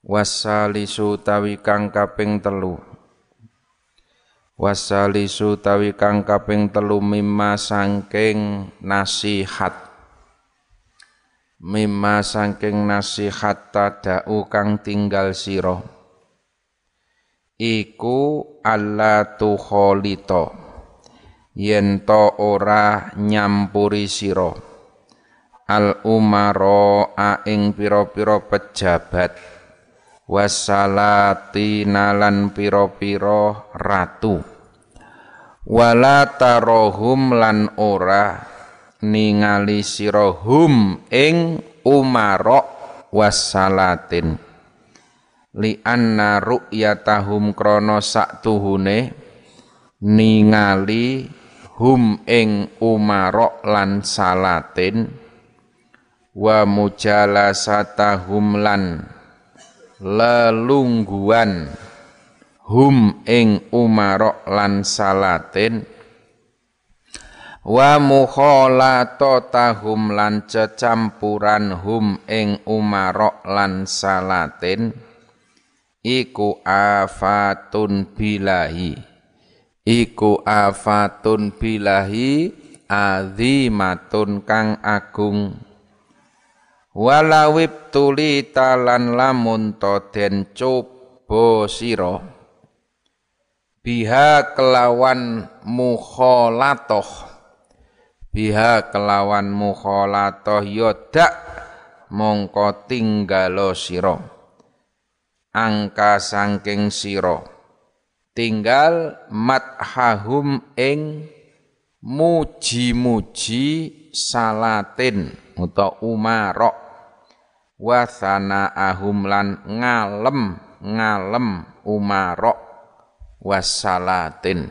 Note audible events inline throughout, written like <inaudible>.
Wasalisu tawi kang kaping telu. Wasalisu tawi kang kaping telu mimma sangking nasihat. Mimma sangking nasihat tadau kang tinggal siro Iku alla tukholito. Yen to ora nyampuri siro Al umaro aing piro-piro pejabat wasalatina lan piro-piro ratu. Wala tarohum lan ora ningali sirohum ing umarok wasalatin li anna ru'yatahum krono saktuhune ningali hum ing umarok lan salatin. Wa mujalasatahum lan lelungguan. Hum ing umarok lan salatin. Wa mukhalatotahum lan cecampuran hum ing umarok lan salatin. Iku afatun bilahi. Iku afatun bilahi azimatun kang agung walawib tuli talan lamun to den coba sira. Biha kelawan mukholatoh biha kelawan mukholatoh yodak mongko tinggalo sira. Angka sangking sira. Tinggal mathahum ing muji-muji salatin utawa umarok wasana ahum lan ngalem ngalem umarok wasalatin.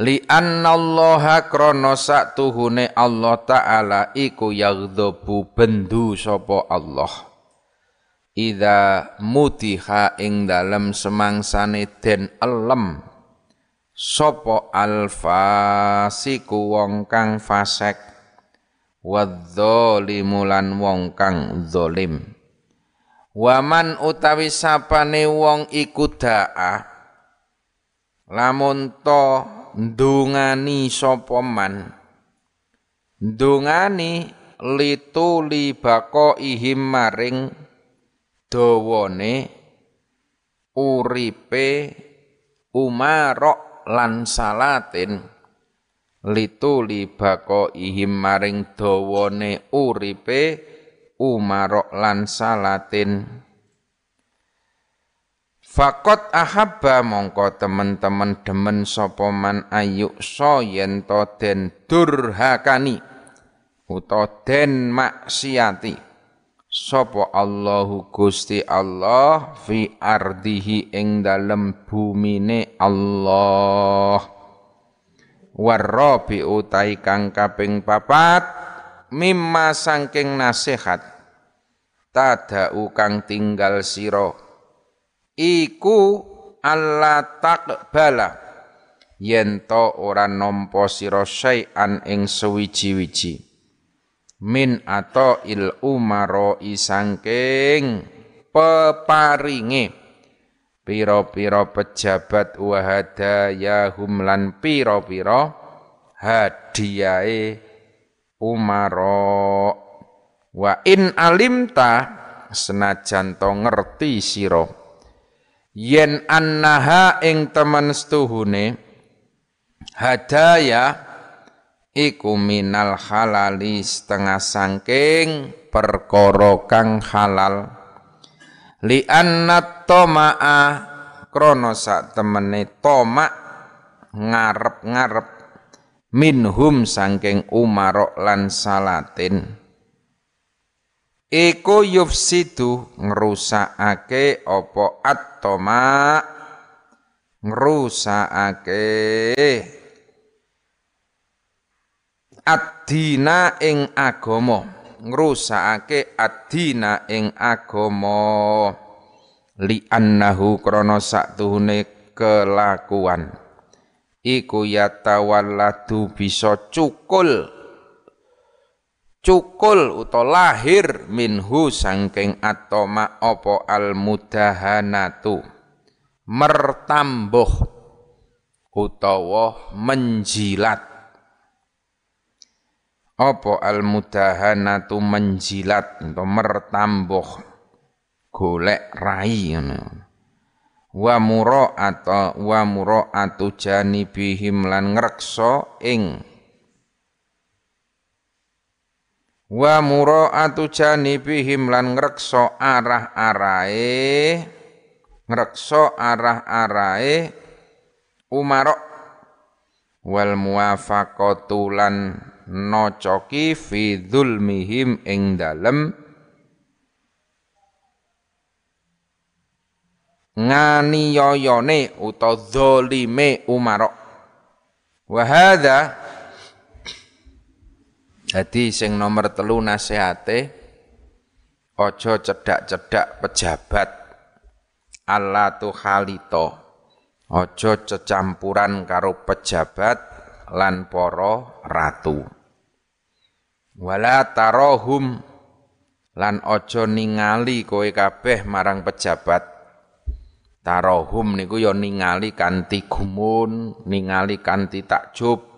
Li annallaha krana saktuhune Allah taala iku yaghdhabu bendu sapa Allah. Ida mutiha ing dalem semangsane den elem sapa alfasiku wong kang fasek wadzalimu wong kang zalim waman utawi sapane wong iku da'a lamun to ndungani sapa man? Ndungani lituli bako ihim maring dawane uripe umarok lan salatin lituli bako ihim maring dawane uripe umarok lan salatin. Fakot ahabba mongko temen-temen demen sapa man ayu so yen den durhakani uta den maksiati. Sopo Allahu Gusti Allah fi ardihi ing dalem bumine Allah warrabi utai kang kaping papat mimma sangking nasihat tadau kang tinggal siro iku Allah takbala yen to ora nampa sira syai'an ing sewiji-wiji. Min atau il umaro isangking peparinge piro-piro pejabat wahadaya humlan piro-piro hadiahe umaro. Wa in alimta senajan to ngerti siro yen annaha ing temen setuhune hadaya iku minal halali setengah sangking perkara kang halal li anna toma'a krono sak temene tomak ngarep-ngarep minhum sangking umarok lan salatin. Eko yufsidu ngrusakake apa atoma ngrusakake ad-dina ing agama ngrusakake ad-dina ing agama. Li annahu krana saktuhune kelakuan. Iku yatawalladu bisa cukul. Cukul utawa lahir minhu sangking atoma opo al mudahanatu mertambuh utawa menjilat opo al mudahanatu menjilat atau mertambuh? Golek rai wa muro atau wa atu janibihim lan ngrekso ing. Wa muraatu janibihim lan ngrekso arah-arahe. Ngrekso arah-arahe. Umarok. Wal muwafaqatu lan nocoki fi dzulmihim ing dalem. Nganiyoyone utawa zalime umarok. Wa hadza jadi sing nomor telu nasihate ojo cedak-cedak pejabat. Allah tu halito ojo cecampuran karo pejabat lan poro ratu wala tarohum lan ojo ningali kowe kabeh marang pejabat tarohum niku ya ningali kanthi gumun ningali kanthi takjub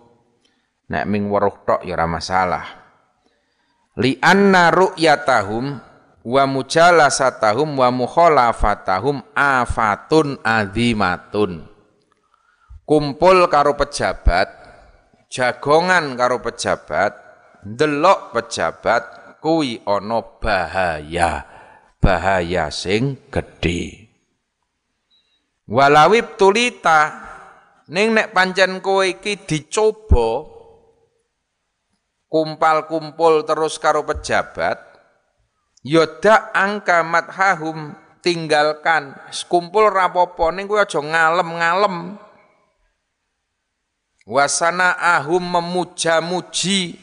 Nek ming weruh tok ya ora masalah. Li anna ru'yatahum wa mujalasatahum wa mukhalafatahum afatun azimatun. Kumpul karo pejabat, jagongan karo pejabat, ndelok pejabat kuwi ana bahaya. Bahaya sing gedhe. Walawib tulita ning nek pancen kowe iki dicoba kumpal-kumpul terus karo pejabat yoda angka mathahum tinggalkan kumpul rapopo ning kuwi aja ngalem-ngalem wasana ahum memuja-muji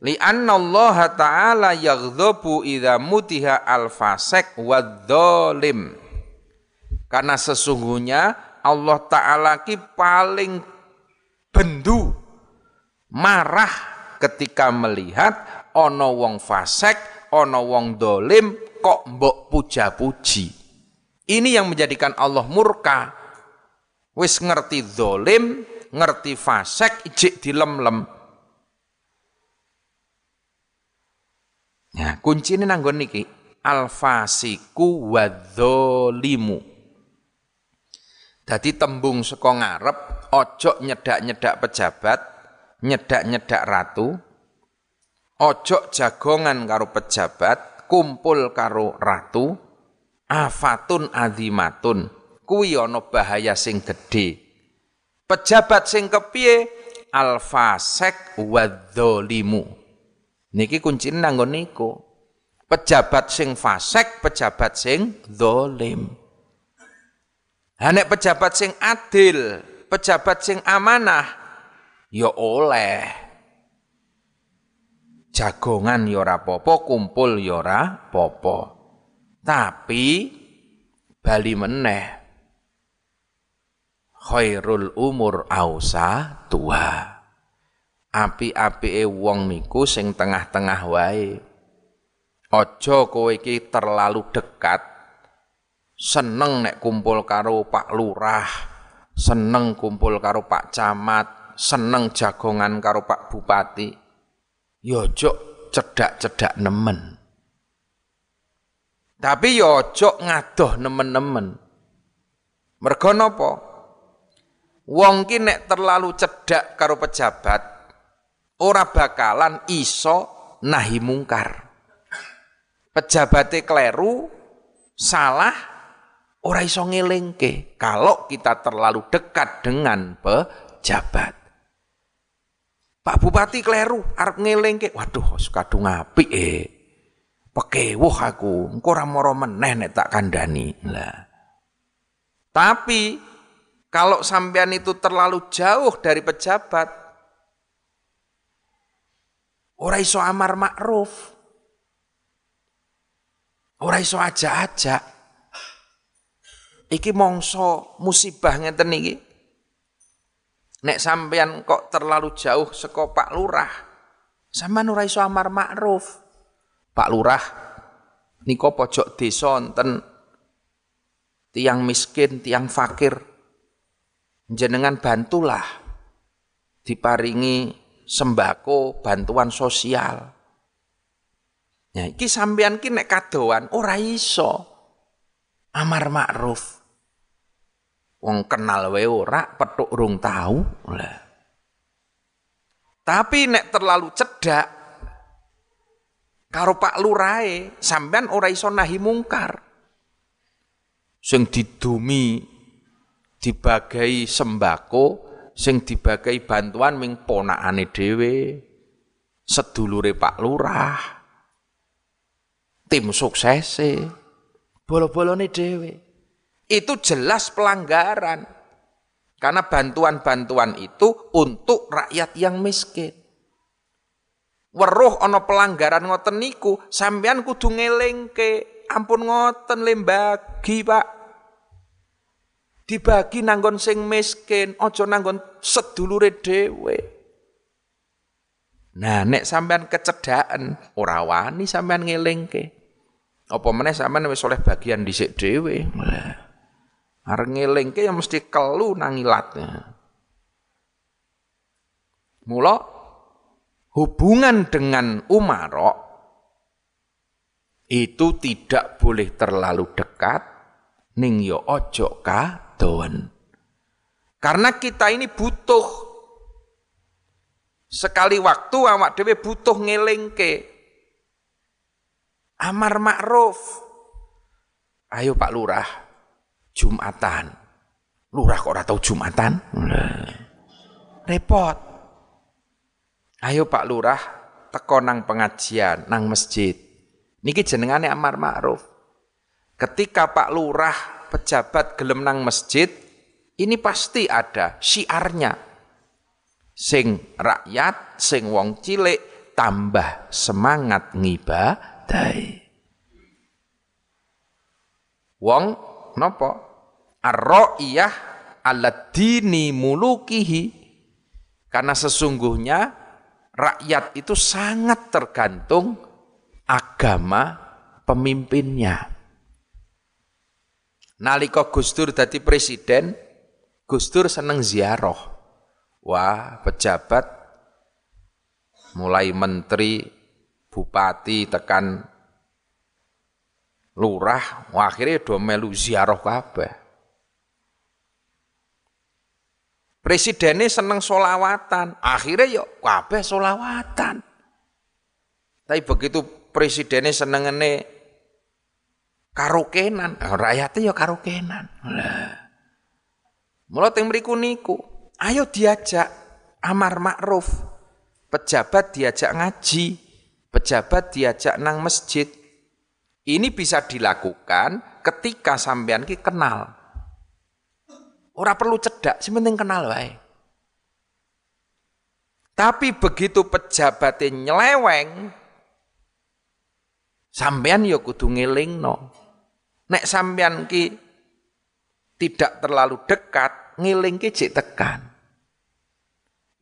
li anna Allah taala yaghdhabu idza mutiha al fasik wadzalim karena sesungguhnya Allah taala ki paling bendu marah ketika melihat ono wong fasek, ono wong dolim kok mbok puja-puji. Ini yang menjadikan Allah murka. Wis ngerti dolim, ngerti fasek, ijik dilem-lem. Ya, kunci ini nanggon niki al-fasiku wadzolimu. Jadi tembung saka ngarep ojo nyedak-nyedak pejabat, nyedak-nyedak ratu, ojo jagongan karo pejabat, kumpul karo ratu, afatun azimatun, kuwi ana bahaya sing gedhe. Pejabat sing kepiye? Alfasek wadzalimu. Niki kuncine nanggon niku. Pejabat sing fasek, pejabat sing zalim. Hanek pejabat sing adil, pejabat sing amanah, ya oleh. Jagongan ya ora popo, kumpul ya ora popo. Tapi bali meneh khairul umur ausa tua. Api-apike wong niku sing tengah-tengah wae. Aja kowe iki terlalu dekat. Seneng nek kumpul karo Pak Lurah, seneng kumpul karo Pak Camat, seneng jagongan karo Pak Bupati, yojok ya cedak-cedak nemen. Tapi yojok ya ngadoh nemen-nemen. Mergo napa? Wong ki nek terlalu cedak karo pejabat, ora bakalan iso nahi mungkar. Pejabate kleru, salah, ora iso ngelingke kalau kita terlalu dekat dengan pejabat. Pak Bupati kleru arep ngelingke. Waduh, kadung apik eh. Pekewuh aku, engko ora mara meneh nek tak kandhani. Lah. Tapi kalau sampean itu terlalu jauh dari pejabat, ora iso amar makruf. Ora iso aja-aja. Iki mongso musibah ngeten iki. Nek sampean kok terlalu jauh saka Pak Lurah, sampean ora iso amar makruf. Pak Lurah niko pojok desa wonten tiang miskin, tiang fakir. Jenengan bantulah diparingi sembako, bantuan sosial. Ya iki sampean ki nek kadoan ora iso amar makruf. Wong kenal wae ora, petuk rung tahu. Lah. Tapi nek terlalu cedak karo Pak Lurae sampean ora iso nahi mungkar. Sing didumi dibagai sembako, sing dibagai bantuan ming ponakane dhewe, sedulure Pak Lurah, tim suksese, bolo-bolone dhewe. Itu jelas pelanggaran. Karena bantuan-bantuan itu untuk rakyat yang miskin weruh ana pelanggaran ngoten niku, sampean kudu ngelingke. Ampun ngoten lembagi, Pak. Dibagi nanggon sing miskin, aja nanggon sedulure dhewe. Nah, nek sampean kecedaken, ora wani sampean ngelingke. Apa meneh sampean wis oleh bagian dhisik dhewe. Arep ngelingke ya mesti kelu nang ilat. Mula hubungan dengan Umarok itu tidak boleh terlalu dekat ning yo ya ojo kadoan. Karena kita ini butuh sekali waktu awak dhewe butuh ngelingke amar makruf. Ayo Pak Lurah, Jumatan. Lurah kok ora tau Jumatan? Repot. Ayo Pak Lurah, teko nang pengajian, nang masjid. Niki jenengane amar ma'ruf. Ketika Pak Lurah pejabat gelem nang masjid, ini pasti ada syiarnya. Sing rakyat, sing wong cilik tambah semangat ngibadai. Wong nopo? Ar-ra'iyah ala dini mulukihi. Karena sesungguhnya rakyat itu sangat tergantung agama pemimpinnya. Nalika Gus Dur dadi presiden, Gus Dur seneng ziarah. Wah, pejabat mulai menteri, bupati tekan lurah, wah akhirnya do melu ziarah kabeh. Presidennya seneng solawatan, akhirnya yuk kabeh solawatan. Tapi begitu presidennya senengane karukenan, eh, rakyatnya ya karukenan. Mulai yang mriku niku, ayo diajak amar makruf, pejabat diajak ngaji, pejabat diajak nang masjid. Ini bisa dilakukan ketika sampean ki kenal. Ora perlu cedak, sing penting kenal wae. Tapi begitu pejabatnya nyeleweng, sampean ya kudu ngelingno. Nek sampean ki tidak terlalu dekat, ngiling ki jek tekan.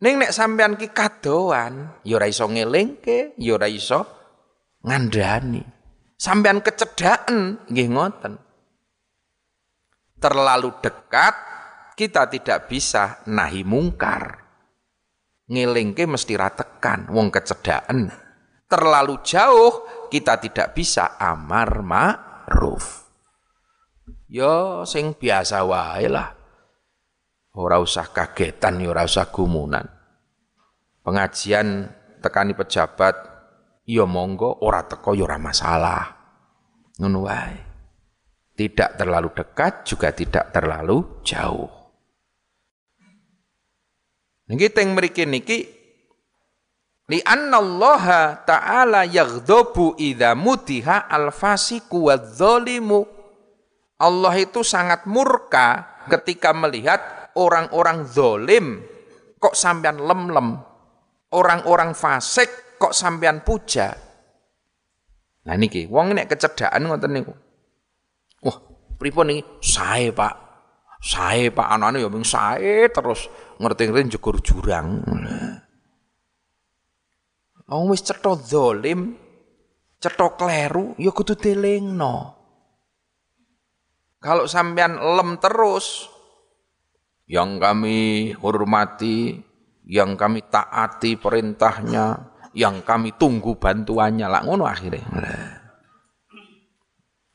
Ning nek sampean ki kadoan, ya ora iso ngelingke, ya iso ngandani. Sampean kecedaken nggih ngoten. Terlalu dekat kita tidak bisa nahi mungkar. Ngelingke mesti ratekan, wong kecedaan. Terlalu jauh kita tidak bisa amar ma'ruf. Yo sing biasa wae lah. Ora usah kagetan, ora usah gumunan. Pengajian tekani pejabat, yo monggo ora teko yo ora masalah. Ngono wae. Tidak terlalu dekat juga tidak terlalu jauh. Niki teng mriki niki Li Allah ta'ala yaghdabu idza mutiha al-fasiku wadh-dhalimu. Allah itu sangat murka ketika melihat orang-orang zolim kok sampean lem-lem. Orang-orang fasik kok sampean puja. Nah niki, wong nek kecedaan ngoten niku. Wah, pripun niki? Sae, Pak. Sae, Pak. Anane ya mung sae terus ngerti-ngerti njegur jurang. Wong wis cetha zalim, cetha kleru, ya kudu delingno. Kalau sampean lem terus, yang kami hormati, yang kami taati perintahnya, yang kami tunggu bantuannya lah ngono akhirnya.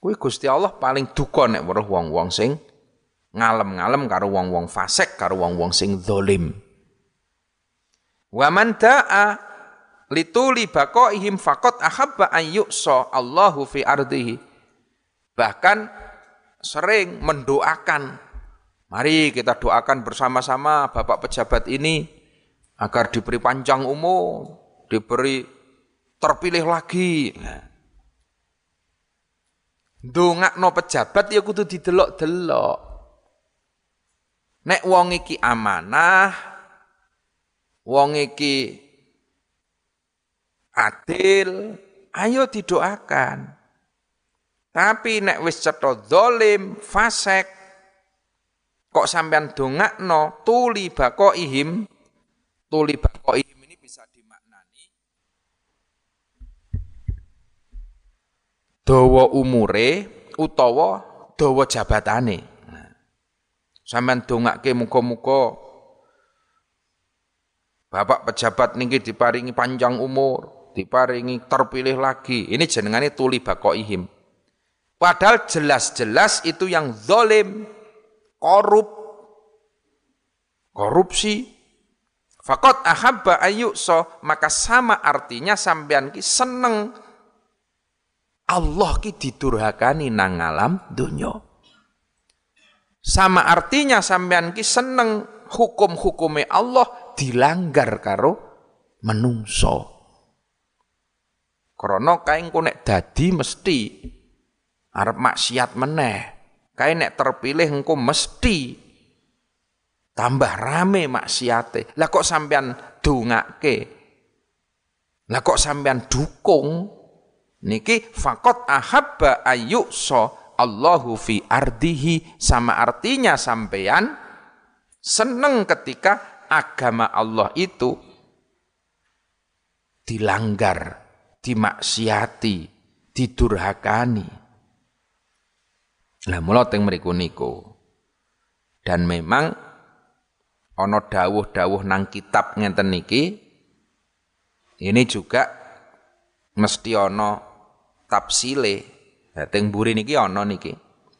Kuwi Gusti Allah paling duka nek weruh wong-wong sing ngalem-ngalem karo wong-wong fasik karo wong-wong sing zalim. Wa man da'a lituli baqaihim faqat ahabba an yu'sa Allahu fi ardihi. Bahkan sering mendoakan mari kita doakan bersama-sama Bapak pejabat ini agar diberi panjang umur, diberi terpilih lagi. no pejabat ya kudu didelok-delok. Nek wong iki amanah, wong iki adil, ayo didoakan. Tapi nek wis cetha zalim, fasek, kok sampean dongakno tuli ihim, tuli ihim ini bisa dimaknani dawa umure utawa dawa jabatane. Sampean dongake muga-muga Bapak pejabat niki diparingi panjang umur, diparingi terpilih lagi. Ini jenengane tuli bakoihim. Padahal jelas-jelas itu yang zolim, korup, korupsi. Fakot ahabba so maka sama artinya sampean ki seneng Allah ki didurhakani nang alam dunya. Sama artinya sampean ki seneng hukum-hukume Allah dilanggar karo menungso. Krana kae engko nek dadi mesti arep maksiat meneh. Kae nek terpilih engko mesti tambah rame maksiate. Lah kok sampean dongake? Lah kok sampean dukung? Niki fakot ahabba so Allahu fi ardihi sama artinya sampean seneng ketika agama Allah itu dilanggar dimaksiati, didurhakani. Lah mula teng mriku niku. Dan memang ana dawuh-dawuh nang kitab ngenten niki ini juga mesti ana tafsile. Lah teng mburi niki ana niki.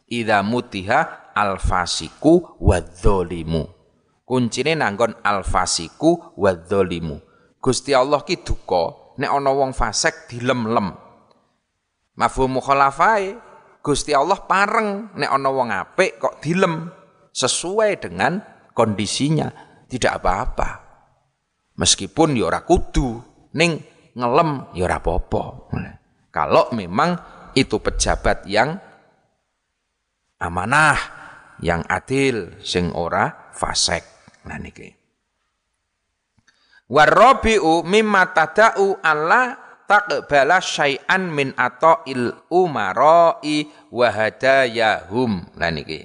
Idza mutiha alfasiku wadzalimu. Kuncine nanggon alfasiku wadzalimu. Gusti Allah ki duka nek ana wong fasik dilem-lem. Mafhum mukhalafai Gusti Allah pareng nek ana wong apik kok dilem sesuai dengan kondisinya tidak apa-apa. Meskipun ya ora kudu ning ngelem ya ora apa-apa. Kalau memang itu pejabat yang amanah, yang adil, sing ora fasik. Nah niki. Warabi'u mimma tada'u alla taqbala syai'an min ata'il umara'i wa hadayahum. Lah niki.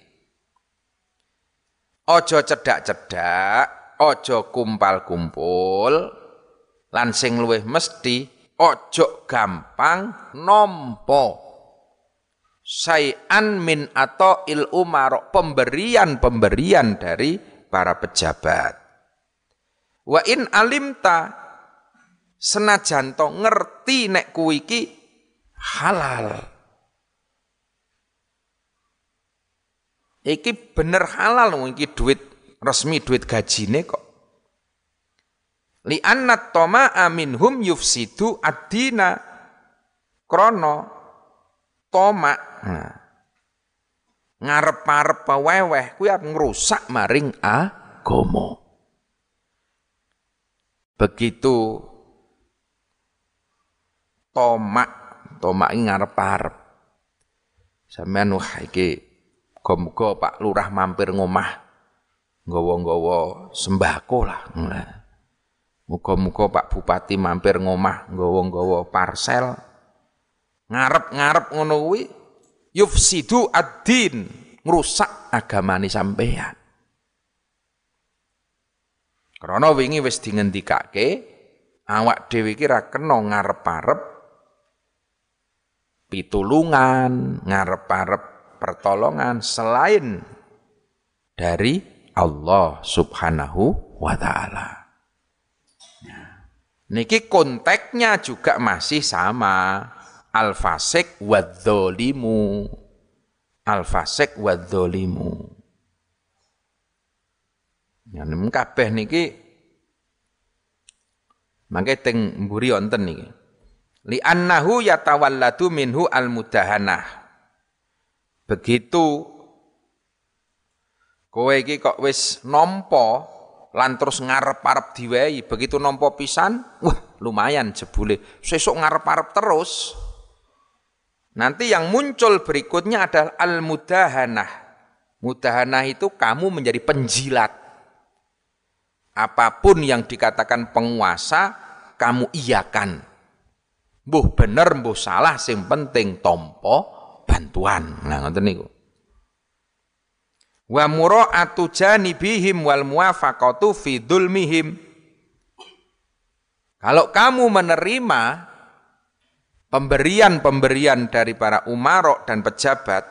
Ojo cedak-cedak, ojo kumpal-kumpul, lan sing luwih mesti ojo gampang nompo syai'an min ata'il umara pemberian-pemberian dari para pejabat. Wa in alimta senajan to ngerti nek kuwi iki halal. Iki bener halal iki duit resmi duit gajine kok. Li toma aminhum yufsidu ad-dina krana toma nah, ngarep-arep weweh kuwi ngrusak maring. Begitu tomak. Tomak ini ngarep-arep. Sampeyan wah iki Pak Lurah mampir ngomah nggawa-nggawa sembako lah. Muga-muga Pak Bupati mampir ngomah nggawa-nggawa parcel. Ngarep-ngarep ngono kuwi yufsidu ad-din, ngrusak agamane sampeyan. Karena wingi wis dingendikake awak dhewe iki ra kena ngarep-arep pitulungan, ngarep-arep pertolongan selain dari Allah Subhanahu wa taala. Niki konteksnya juga masih sama. Al-fasik wadzolimu. Al-fasik wadzolimu. Ya kabeh niki mangke teng mburi wonten niki. Li annahu yatawalladu minhu al-mudahanah. Begitu kowe iki kok wis nampa lan terus ngarep-arep diwehi begitu nompo pisan wah lumayan jebule. Sesuk ngarep-arep terus. Nanti yang muncul berikutnya adalah al-mudahanah mudahanah itu kamu menjadi penjilat. Apa pun yang dikatakan penguasa kamu iakan mbuh bener mbuh salah sing penting tompo bantuan. Nah ngoten niku. Wa mura'atu janibihim wal muwafaqatu fi dzulmihim. Kalau kamu menerima pemberian-pemberian dari para umarok dan pejabat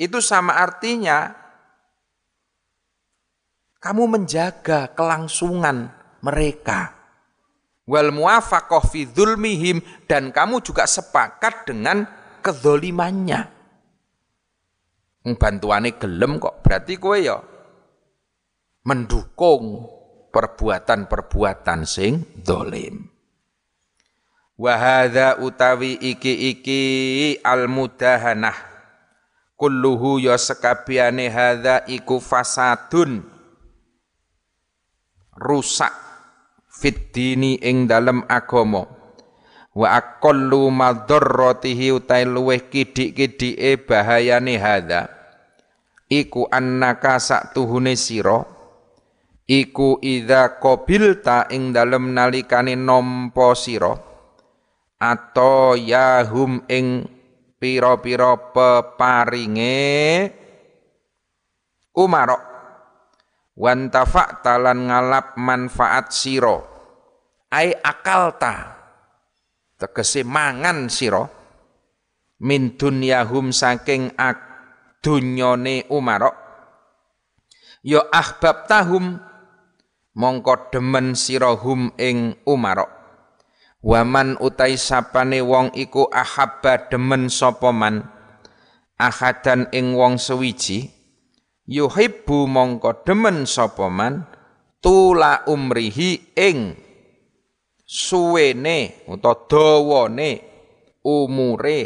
itu sama artinya kamu menjaga kelangsungan mereka wal muwafaqah fi dzulmihim dan kamu juga sepakat dengan kezolimannya. Bantuane gelem kok berarti kowe ya mendukung perbuatan-perbuatan sing dolim. Wahada utawi iki-iki al-mudahanah. Kulluhu ya sekabiane hadza iku fasadun. Rusak fit dini ing dalem agama. Wa aqallu madarratihi utai luweh kidik-kidike bahayane hadza. Iku annaka tuhune sira. Iku idza qabilta ing dalem nalikane nampa sira. Atau yahum ing pira-pira peparinge. Umarok wantafa talan ngalap manfaat sira. Ai akalta. Tegese mangan sira. Min dunyahum saking ak dunyane Umar ya ahbab tahum mongko demen sirahum ing Umar waman utai sapane wong iku ahabba demen sapa man? Ahadan ing wong sewiji yuhibbu mongko demen sapa man tula umrihi ing suwene utawa dawane umure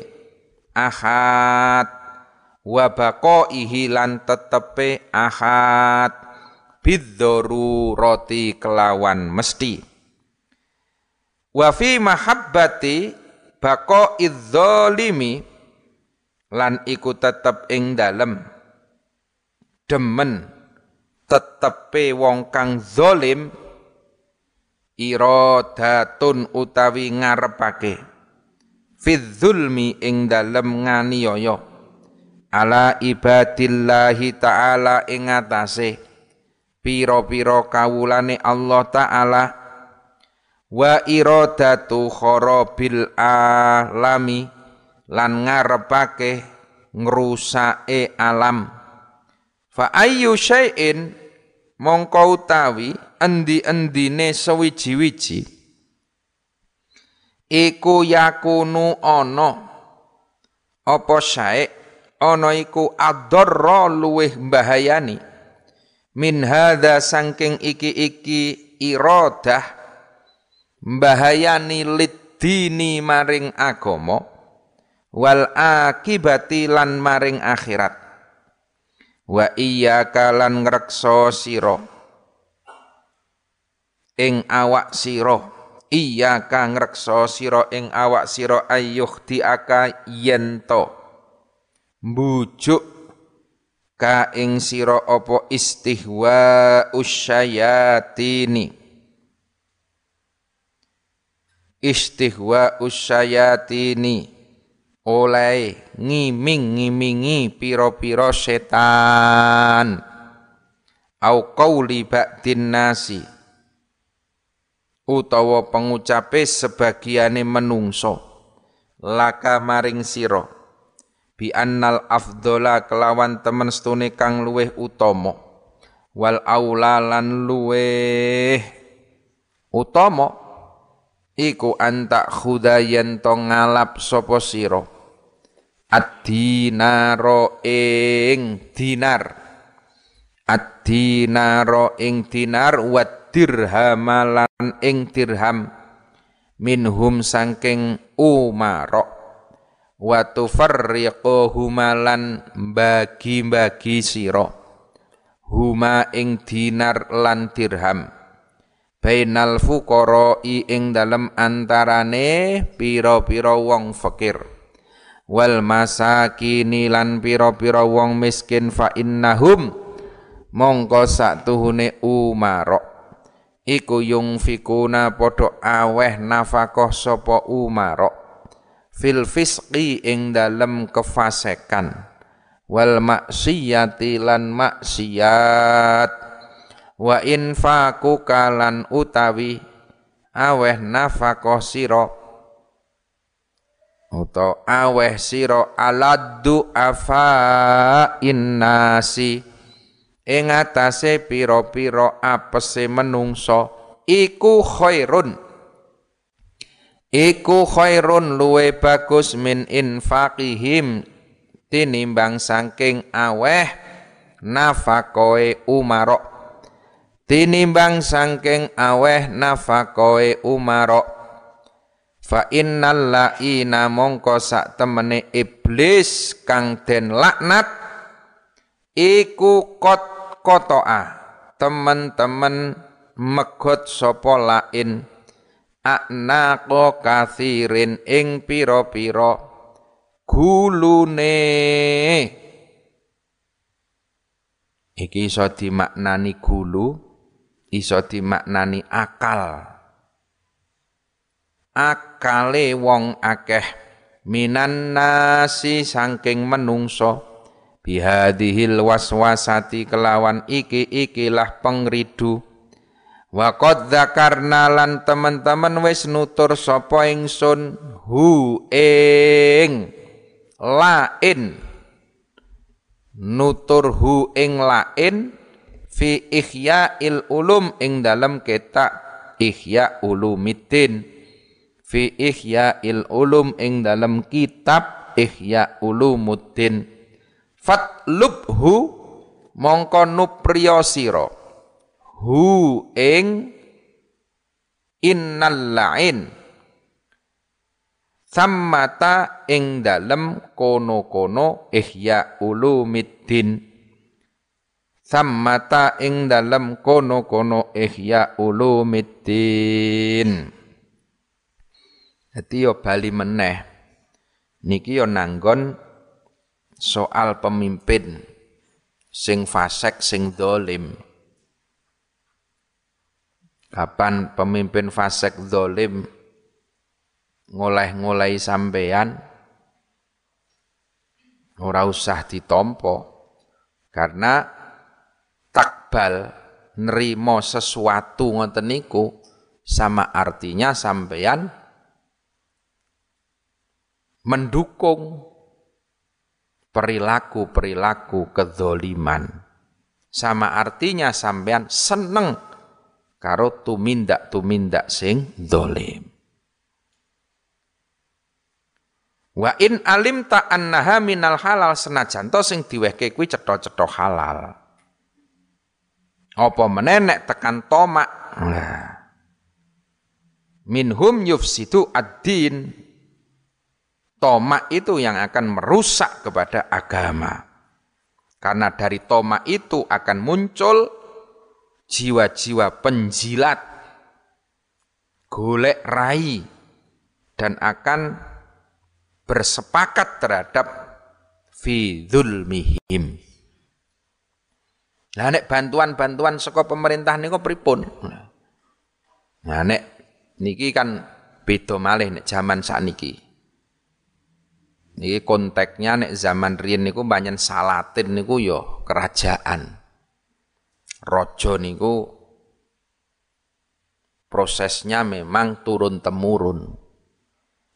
ahad. Wa baqaihi lan tetepe ahad. Roti kelawan mesti. Wa fi mahabbati baqaiz zalimi lan iku tetep ing dalem demen tetepe wong kang zalim iradatun utawi ngarepake fi zulmi ing dalem nganiaya ala ibadillahi ta'ala ing atase pira-pira kawulane Allah taala wa iradatu kharabil alami lan ngarepake ngrusake alam fa ayyu syai'in mongko utawi endi-endine sewiji-wiji. Iku yakunu ana. Apa syai' ana iku adarra luweh bahayani min hadza sangking iki-iki iradah bahayani lidini maring agama wal akibati lan maring akhirat wa iyyaka lan ngrekso sira. Ing awak sira. Iya kang reksa sira ing awak sira ayuh diaka yento mbujuk ka ing sira apa istihwa usyayatini istihwa usyayatini oleh ngiming-ngimingi piro-piro setan. Au qauli ba'din nasi. Utawa pengucape sebagiane menungso. Laka maring sira. Bi annal afdola kelawan temen stune kang luweh utama. Wal aula lan luweh utama. Iku anta khudayen to ngalap sapa sira ad-dinaro ing dinar. Ad-dinaro ing dinar wa dirhamalan ing dirham. Minhum sangking umaro. Wa tufarriquhumalan bagi-bagi sira. Huma ing dinar lan dirham. Bainal fuqara'i ing dalem antarane pira-pira wong fakir wal masakini lan pira-pira wong miskin fa innahum. Mongko satuhune umaro iku yung fikuna padha aweh nafakoh sapa umaro fil fisqi ing dalem kefasekan. Wal maksiyati lan maksiat. Wa infaku kalan utawi aweh nafakoh siro uta aweh siro aladdu afa innasi ing atase pira-pira apese menungso iku khairun. Iku khairun luwe bagus min infaqihim tinimbang saking aweh nafakoe umarok. Tinimbang sangking aweh nafakoe umaro fa innal laina mongko sak temene iblis kang den laknat iku kot kotoa temen-temen megot sapa lain. Aknaqo kathirin ing pira-pira gulune. Iki iso dimaknani gulu iso dimaknani akal akale wong akeh minan nasi sangking menungso. Bihadihil waswasati kelawan iki ikilah pengridu. Wa qad lan teman-teman wis nutur sapa ingsun hu ing lain. Nutur hu ing lain fi il ulum ing dalam ketak ihya ulumiddin fi il ulum ing dalam kitab ihya ulumuddin fatlubhu mongko nupriya sira. Hu ing innal la'in. Sammata ing dalem kono-kono ihya ulumiddin sammata ing dalam kono-kono ihya ulumiddin Dadi yo bali meneh. Niki yo nanggon soal pemimpin sing fasek sing dolim. Kapan pemimpin fasek dolim ngoleh-ngoleh sampeyan? Ora usah ditompo karena takbal nerimo sesuatu ngoten niku sama artinya sampeyan mendukung perilaku-perilaku kezoliman. Sama artinya sampeyan seneng karo tumindak-tumindak sing dolim. Wa in alim ta annaha minal halal senajan to sing diwehke kuwi cetha-cetha halal. Apa menenek tekan tomak. Nah. Minhum yufsidu ad-din. Tomak itu yang akan merusak kepada agama. Karena dari tomak itu akan muncul jiwa-jiwa penjilat. golek rai dan akan bersepakat terhadap fi dzulmihim. Nah nek bantuan-bantuan saka pemerintah niku pripun? Nah nek niki kan beda malih nek zaman sakniki. Niki konteksnya nek zaman riyen niku banyak salatin niku yo ya kerajaan. Rojo niku prosesnya memang turun temurun.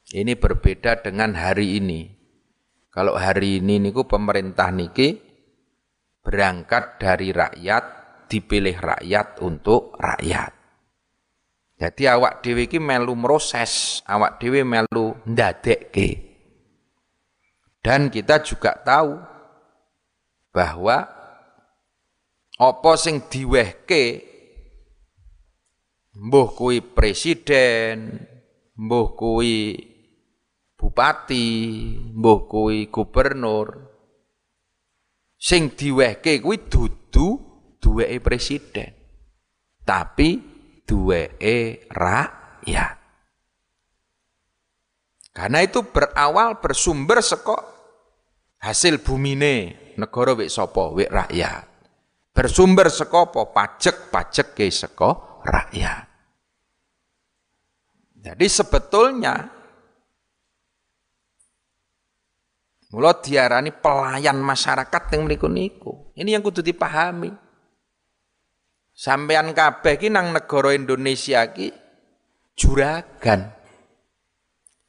Ini berbeda dengan hari ini. Kalau hari ini niku pemerintah niki berangkat dari rakyat, dipilih rakyat untuk rakyat. Jadi awak dewi ki melu proses, awak dewi melu ndadekke. Dan kita juga tahu bahwa apa sing diwehke mbuh kuwi presiden, mbuh kuwi bupati, mbuh kuwi gubernur, sing diwehke kuwi dudu duweke presiden. Tapi duweke rakyat. Karena itu berawal bersumber saka hasil bumine negara wek sapa wek rakyat. Bersumber saka apa? Pajak-pajak ke saka rakyat. Jadi sebetulnya Mula diarani pelayan masyarakat yang mriku niku. Ini yang kudu dipahami. Sampean kabeh ki nang negara Indonesia ki juragan.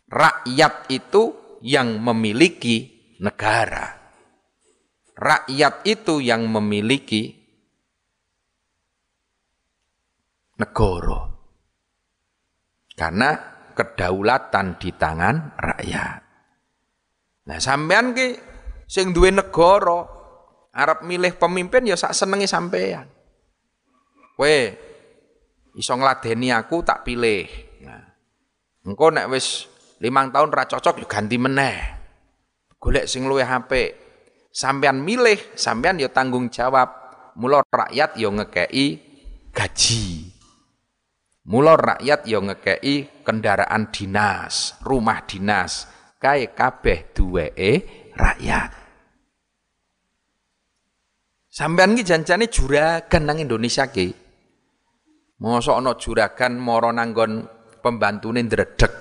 Rakyat itu yang memiliki negara. Rakyat itu yang memiliki negara. Karena kedaulatan di tangan rakyat. Nah, sampean ki sing duwe negara arep milih pemimpin ya sak senenge sampean. Kowe iso ngladeni aku tak pilih. Nah, engko nek wis limang tahun ra cocok ya ganti meneh. Golek sing luwih apik. Sampean milih, sampean ya tanggung jawab. Mula rakyat ya ngekei gaji. Mula rakyat ya ngekei kendaraan dinas, rumah dinas kae kabeh duweke rakyat. Sampean iki janjane juragan nang Indonesia ki. Mosok ana juragan mara nanggon pembantune ndredeg.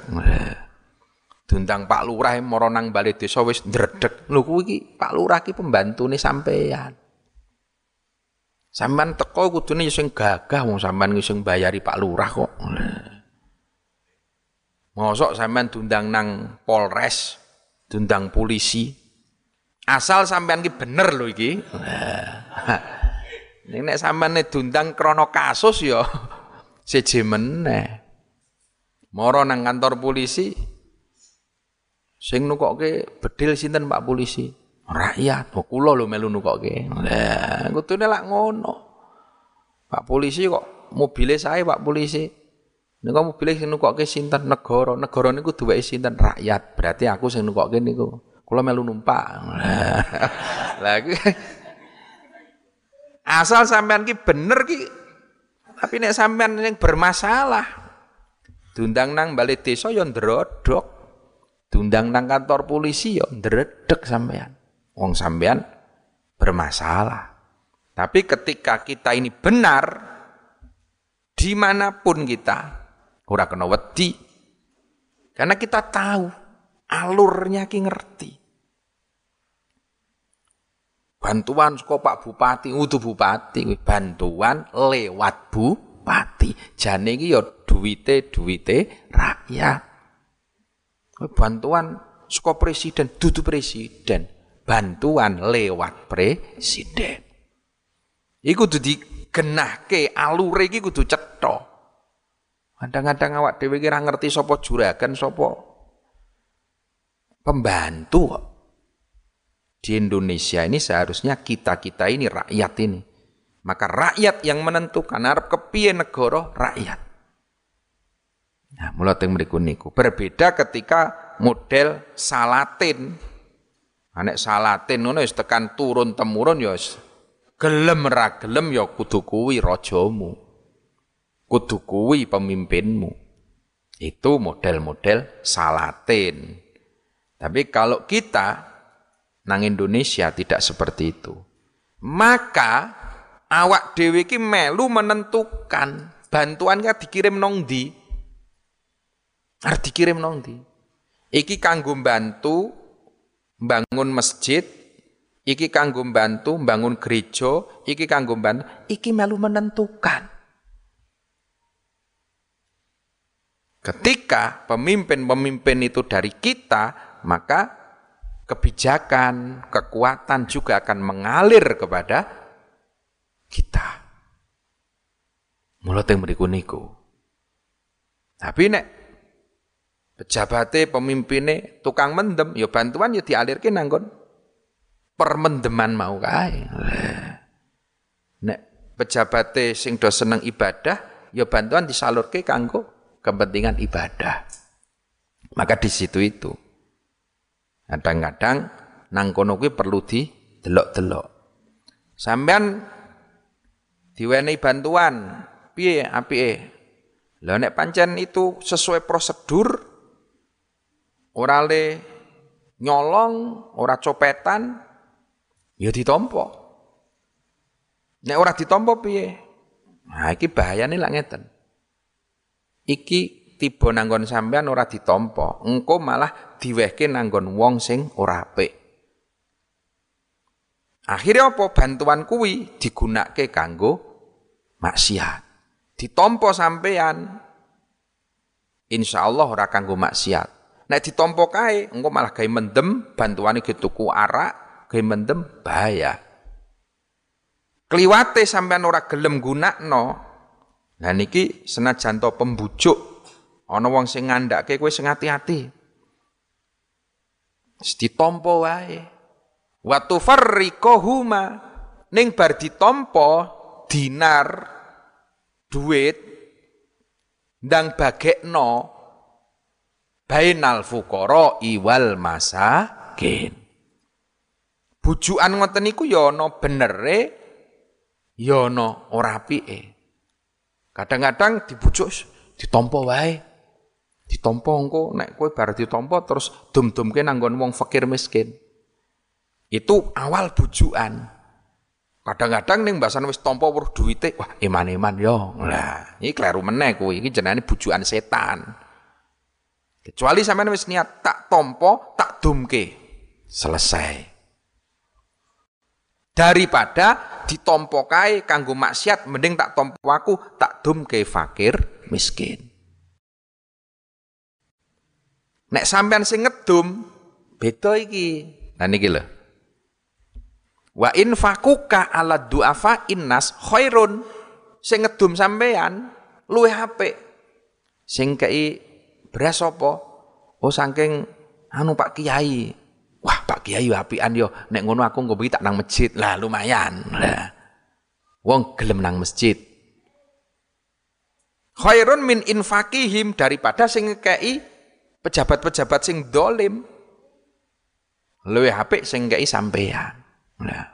Dundang Pak Lurah mara nang bali desa wis ndredeg. Lho kuwi iki Pak Lurah ki pembantune sampean. Sampean teko kudune sing gagah wong sampean sing bayari Pak Lurah kok. Mosok sampean dundang nang Polres, dundang polisi. Asal sampean ki bener lho iki. Ning nek sampean dundang krana kasus ya <laughs> siji meneh. Moro nang kantor polisi sing nukokke bedil sinten Pak polisi? Rakyat. Oh kula lho melu nukokke. Lah kudune lak ngono. Pak polisi kok mobile saya Pak polisi. Niku mobil sing nukokke sinten negara. Negara niku duweke sinten rakyat. Berarti aku sing nukokke niku. Kula melu numpak. Lah <laughs> <laughs> asal sampean ki bener ki tapi nek sampean yang bermasalah diundang nang balik desa ya ndrodok. Diundang nang kantor polisi ya ndredeg sampean. Wong sampean bermasalah. Tapi ketika kita ini benar di mana pun kita Ora kena wedi. Karena kita tahu alurnya ki ngerti. Bantuan saka Pak Bupati, utuh Bupati, bantuan lewat Bupati. Jane iki ya duwite duwite rakyat. Bantuan saka presiden, dudu presiden. Bantuan lewat presiden. Iku kudu digenahke alure iki kudu cetha. Kadang-kadang awak dhewe kira ngerti sapa juragan sapa pembantu Di Indonesia ini seharusnya kita-kita ini rakyat ini. Maka rakyat yang menentukan arep kepiye negara rakyat. Nah, mulai teng mriku niku. Berbeda ketika model salatin. Anek salatin ngono wis tekan turun temurun ya gelem ra gelem ya kudu kuwi rajamu. Kudu kuwi pemimpinmu. Itu model-model salatin. Tapi kalau kita nang Indonesia tidak seperti itu. Maka awak dewi ki melu menentukan bantuannya dikirim nong di. Harus dikirim nong di. Iki kanggo bantu bangun masjid, iki kanggo bantu bangun gereja, iki kanggo bantu, iki melu menentukan. Ketika pemimpin-pemimpin itu dari kita, maka kebijakan, kekuatan juga akan mengalir kepada kita. Mulut yang beriku niku. Tapi nek pejabatnya, pemimpinnya, tukang mendem, ya bantuan ya dialirkan nanggon permendeman mau kae. Nek pejabatnya sing do seneng ibadah, ya bantuan disalurke kanggo kepentingan ibadah. Maka di situ itu. Kadang-kadang nang kono kuwi perlu di delok-delok. Sampean diwenehi bantuan, piye apike? Lah nek pancen itu sesuai prosedur ora le nyolong, ora copetan, ya ditompo. Nek ora ditompo piye? Nah iki bahayane lak ngeten iki tiba nanggon sampean ora ditompo, engko malah diwehke nanggon wong sing ora apik. Akhirnya apa bantuan kuwi digunakake kanggo maksiat. Ditompo sampean insya Allah ora kanggo maksiat. Nek ditompo kae engko malah gawe mendem bantuane ge tuku arak, gawe mendem bahaya. Kliwate sampean ora gelem gunakno, Nah niki senajan to pembujuk ana wong sing ngandhake kowe sing ati-ati. Ditompo wae. Wa tufarriquhuma ning bar ditompo dinar duit ndang bagekno bainal fuqara iwal masakin. Bujukan ngoten niku ya ana benere ya ana ora apike. Kadang-kadang dibujuk ditompo wae. Ditompo engko nek kowe bar ditompo terus dum-dumke nanggon wong fakir miskin. Itu awal bujukan. Kadang-kadang ning mbasan wis tompo weruh duwite, wah iman-iman yo. Lah, iki kleru meneh kuwi, iki jenenge bujukan setan. Kecuali sampean wis niat tak tompo, tak dumke. Selesai. Daripada ditompo kae kanggo maksiat mending tak tompo aku tak dum ke fakir miskin. Nek sampean sing ngedum beda iki. Nah niki lho. Wa infakuka ala duafa innas khairun. Sing ngedum sampean luwih apik. Sing kei beras apa oh saking anu Pak Kiai Wah, Pak Kiai apian yo. Nek ngono aku nggo tak nang masjid. Lah lumayan. Lah. Wong gelem nang masjid. Khairun min infakihim daripada sing ngekei pejabat-pejabat sing dolim. Luwih apik sing ngekei sampean. Lah.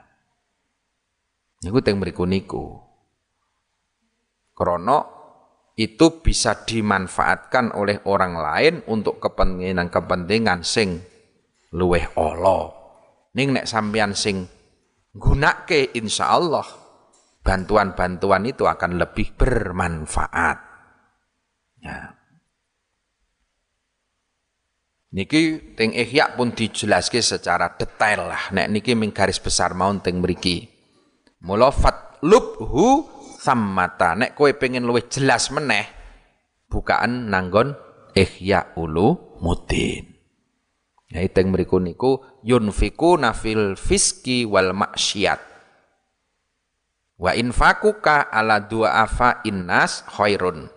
Niku teng mriku niku. Krono itu bisa dimanfaatkan oleh orang lain untuk kepentingan-kepentingan sing luweh Allah. Ning nek sampean sing gunake insyaallah bantuan-bantuan itu akan lebih bermanfaat. Ya. Niki teng ihya pun dijelaske secara detail lah. Nek niki ming garis besar mau teng mriki. Mula fatlubhu sammata. Nek kowe pengen luwih jelas meneh bukaan nanggon ihya ulu mudin. Ya teng mriku niku yunfiku nafil fiski wal maksiat. Wa infakuka ala afa innas khairun.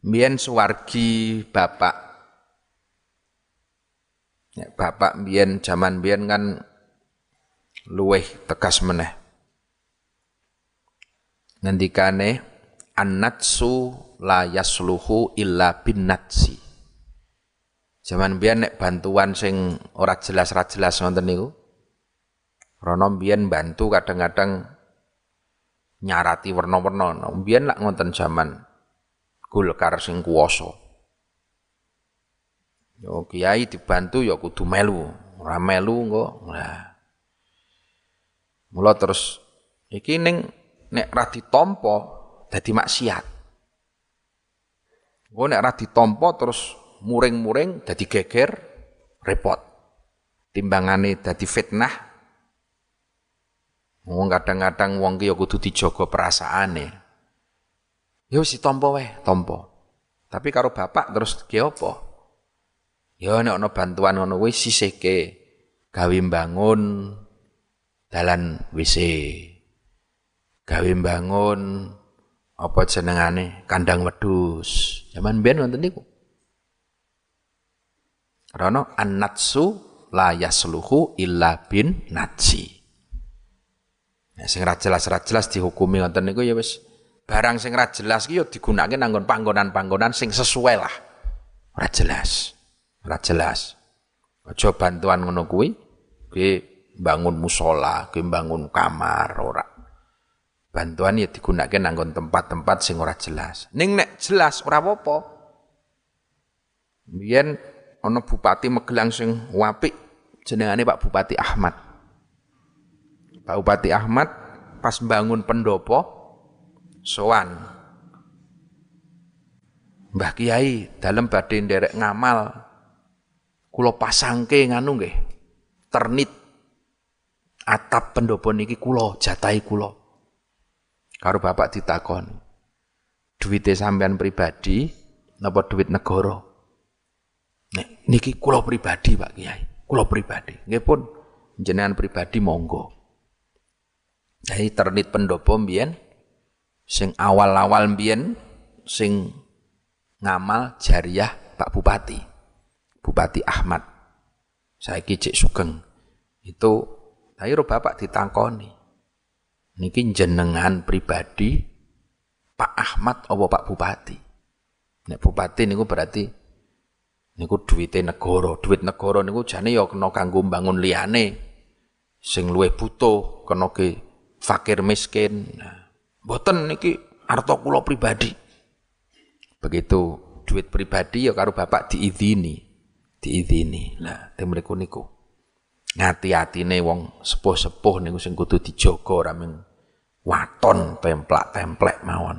Mbiyen suwargi bapak. Ya, bapak mbiyen zaman mbiyen kan luweh tegas meneh. Ngendikane annatsu la yasluhu illa bin natsi Zaman biyen nek bantuan sing ora jelas ora jelas ngoten niku. Rono biyen bantu kadang-kadang nyarati warna-warna. Biyen lak ngoten zaman Golkar sing kuwasa. Yo kiai dibantu ya kudu melu, ora melu engko. Nah. Mula terus iki ning nek ra ditampa dadi maksiat. Engko nek ra ditampa terus muring-muring dadi geger repot. Timbangane dadi fitnah. Wong kadang-kadang wong ki ya kudu dijaga perasaane. Ya wis ditampa wae, tampa. Tapi karo bapak terus ki apa? Ya nek ana bantuan ngono kuwi sisihke gawe bangun dalan WC. Gawe bangun apa jenengane kandang wedhus. Zaman biyen wonten niku. Karena an-natsu la yasluhu illa bin natsi. Nah, sing ra jelas ra jelas dihukumi ngoten niku ya wis barang sing ra jelas ki ya nanggon panggonan-panggonan sing sesuai lah. Ora jelas. Ora jelas. Aja bantuan ngono kuwi bangun musola, kowe bangun kamar ora. Bantuan ya digunakan nanggon tempat-tempat sing ora jelas. Ning nek jelas ora apa-apa. Biyen ana bupati Magelang sing apik jenengane Pak Bupati Ahmad. Pak Bupati Ahmad pas bangun pendopo sowan Mbah Kiai dalam badhe nderek ngamal kula pasangke nganu nggih ternit atap pendopo niki kula jatahi kula karo bapak ditakon duwite sampean pribadi napa duit negara nek niki kula pribadi Pak Kiai kula pribadi nggih pun jenengan pribadi monggo jadi ternit pendopo mbiyen sing awal-awal mbiyen sing ngamal jariah Pak Bupati Bupati Ahmad. Saya cek sugeng. Itu ayo bapak ditangkoni. Niki jenengan pribadi Pak Ahmad apa Pak Bupati. Nek bupati niku berarti niku duwite negara, duit negara niku jane ya kena kanggo bangun liyane. Sing luwih butuh kena ke fakir miskin. Nah, mboten niki harta kula pribadi. Begitu duit pribadi ya karo bapak diizini diizini. Lah, teng mriku niku. Ngati-atine wong sepuh-sepuh niku sing kudu dijaga mung waton templak-templek mawon.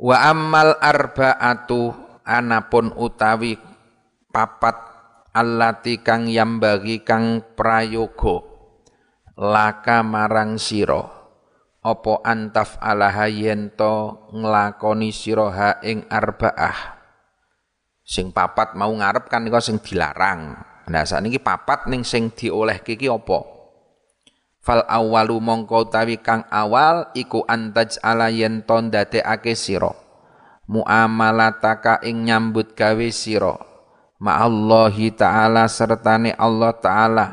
Wa ammal arba'atu anapun utawi papat allati kang yambagi kang prayoga laka marang sira apa antaf alaha yen to nglakoni sira ha ing arba'ah Sing papat mau ngarep kan sing dilarang. Nah saat ini papat ning sing kiki apa? Fal awalu mongko tawi kang awal iku antaj ala yen ton dadekake sira. Muamalataka ing nyambut gawe sira. Ma'allahi ta'ala sertane Allah ta'ala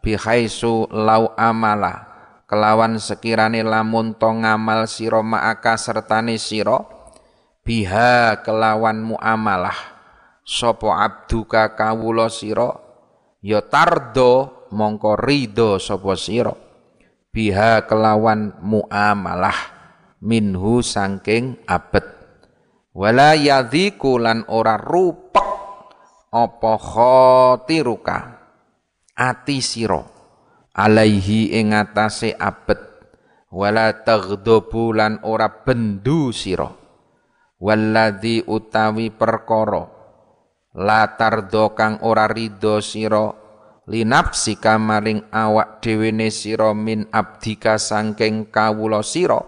bihaisu lau amala kelawan sekirane lamun to ngamal sira ma'aka sertane sira biha kelawan muamalah sapa abduka kawula sira ya tardo mongko ridho sapa sira? Biha kelawan muamalah minhu sangking abet. Wala yadhiku lan ora rupek apa khatiruka. Ati sira alaihi ing atase abet. Wala taghdabu lan ora bendu sira. Walladzi utawi perkara. Latar do kang ora ridho sira linapsika maring awak dhewene sira min abdika sangking kawula sira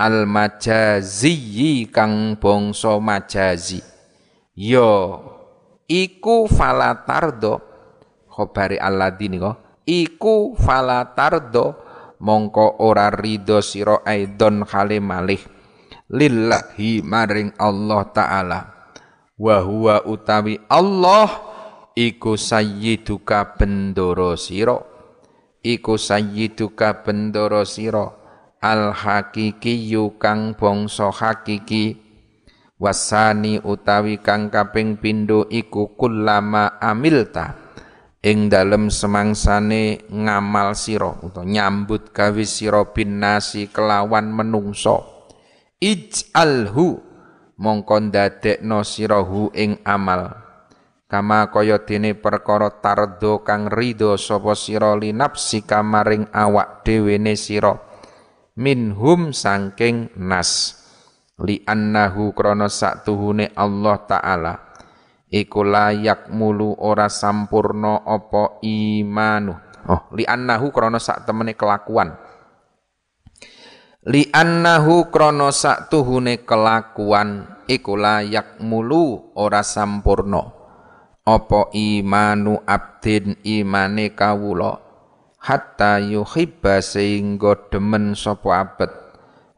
al majazi kang bangsa majazi. Yo iku falatardo khobari alladzi nika iku falatardo mongko ora ridho sira aidon khale malih. Lillahi maring Allah taala. Wa huwa utawi Allah iku sayyiduka bendoro sira. Iku sayyiduka bendoro sira. Al hakiki kang bangsa hakiki. Wasani utawi kang kaping pindho iku amilta. Ing dalem semangsane ngamal sira utawa nyambut gawe sira bin nasi kelawan menungso ij'alhu mongko ndadekno sirahu ing amal kama kaya dene perkara tardo kang ridho sapa sira linapsi kamaring awak dhewe ne sira. Minhum sangking nas. Li annahu krana saktuhune Allah taala. Iku layak mulu ora sampurno apa imanu. Oh li annahu krana sak temene kelakuan. Li annahu krana sak tuhune kelakuan iku layak mulu ora sampurno apa imanu abdin imane kawula? Hatta yuhibba sehingga demen sapa abet.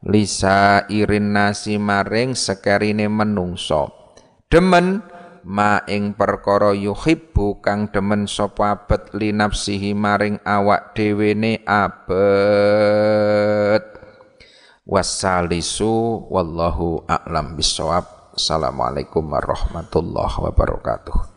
Lisa irin nasi maring sekerine menungso. Demen ma ing perkara yuhibbu kang demen sapa abet linafsihi maring awak dhewe ne abet. Wassalisu wallahu a'lam bissawab. Assalamualaikum warahmatullahi wabarakatuh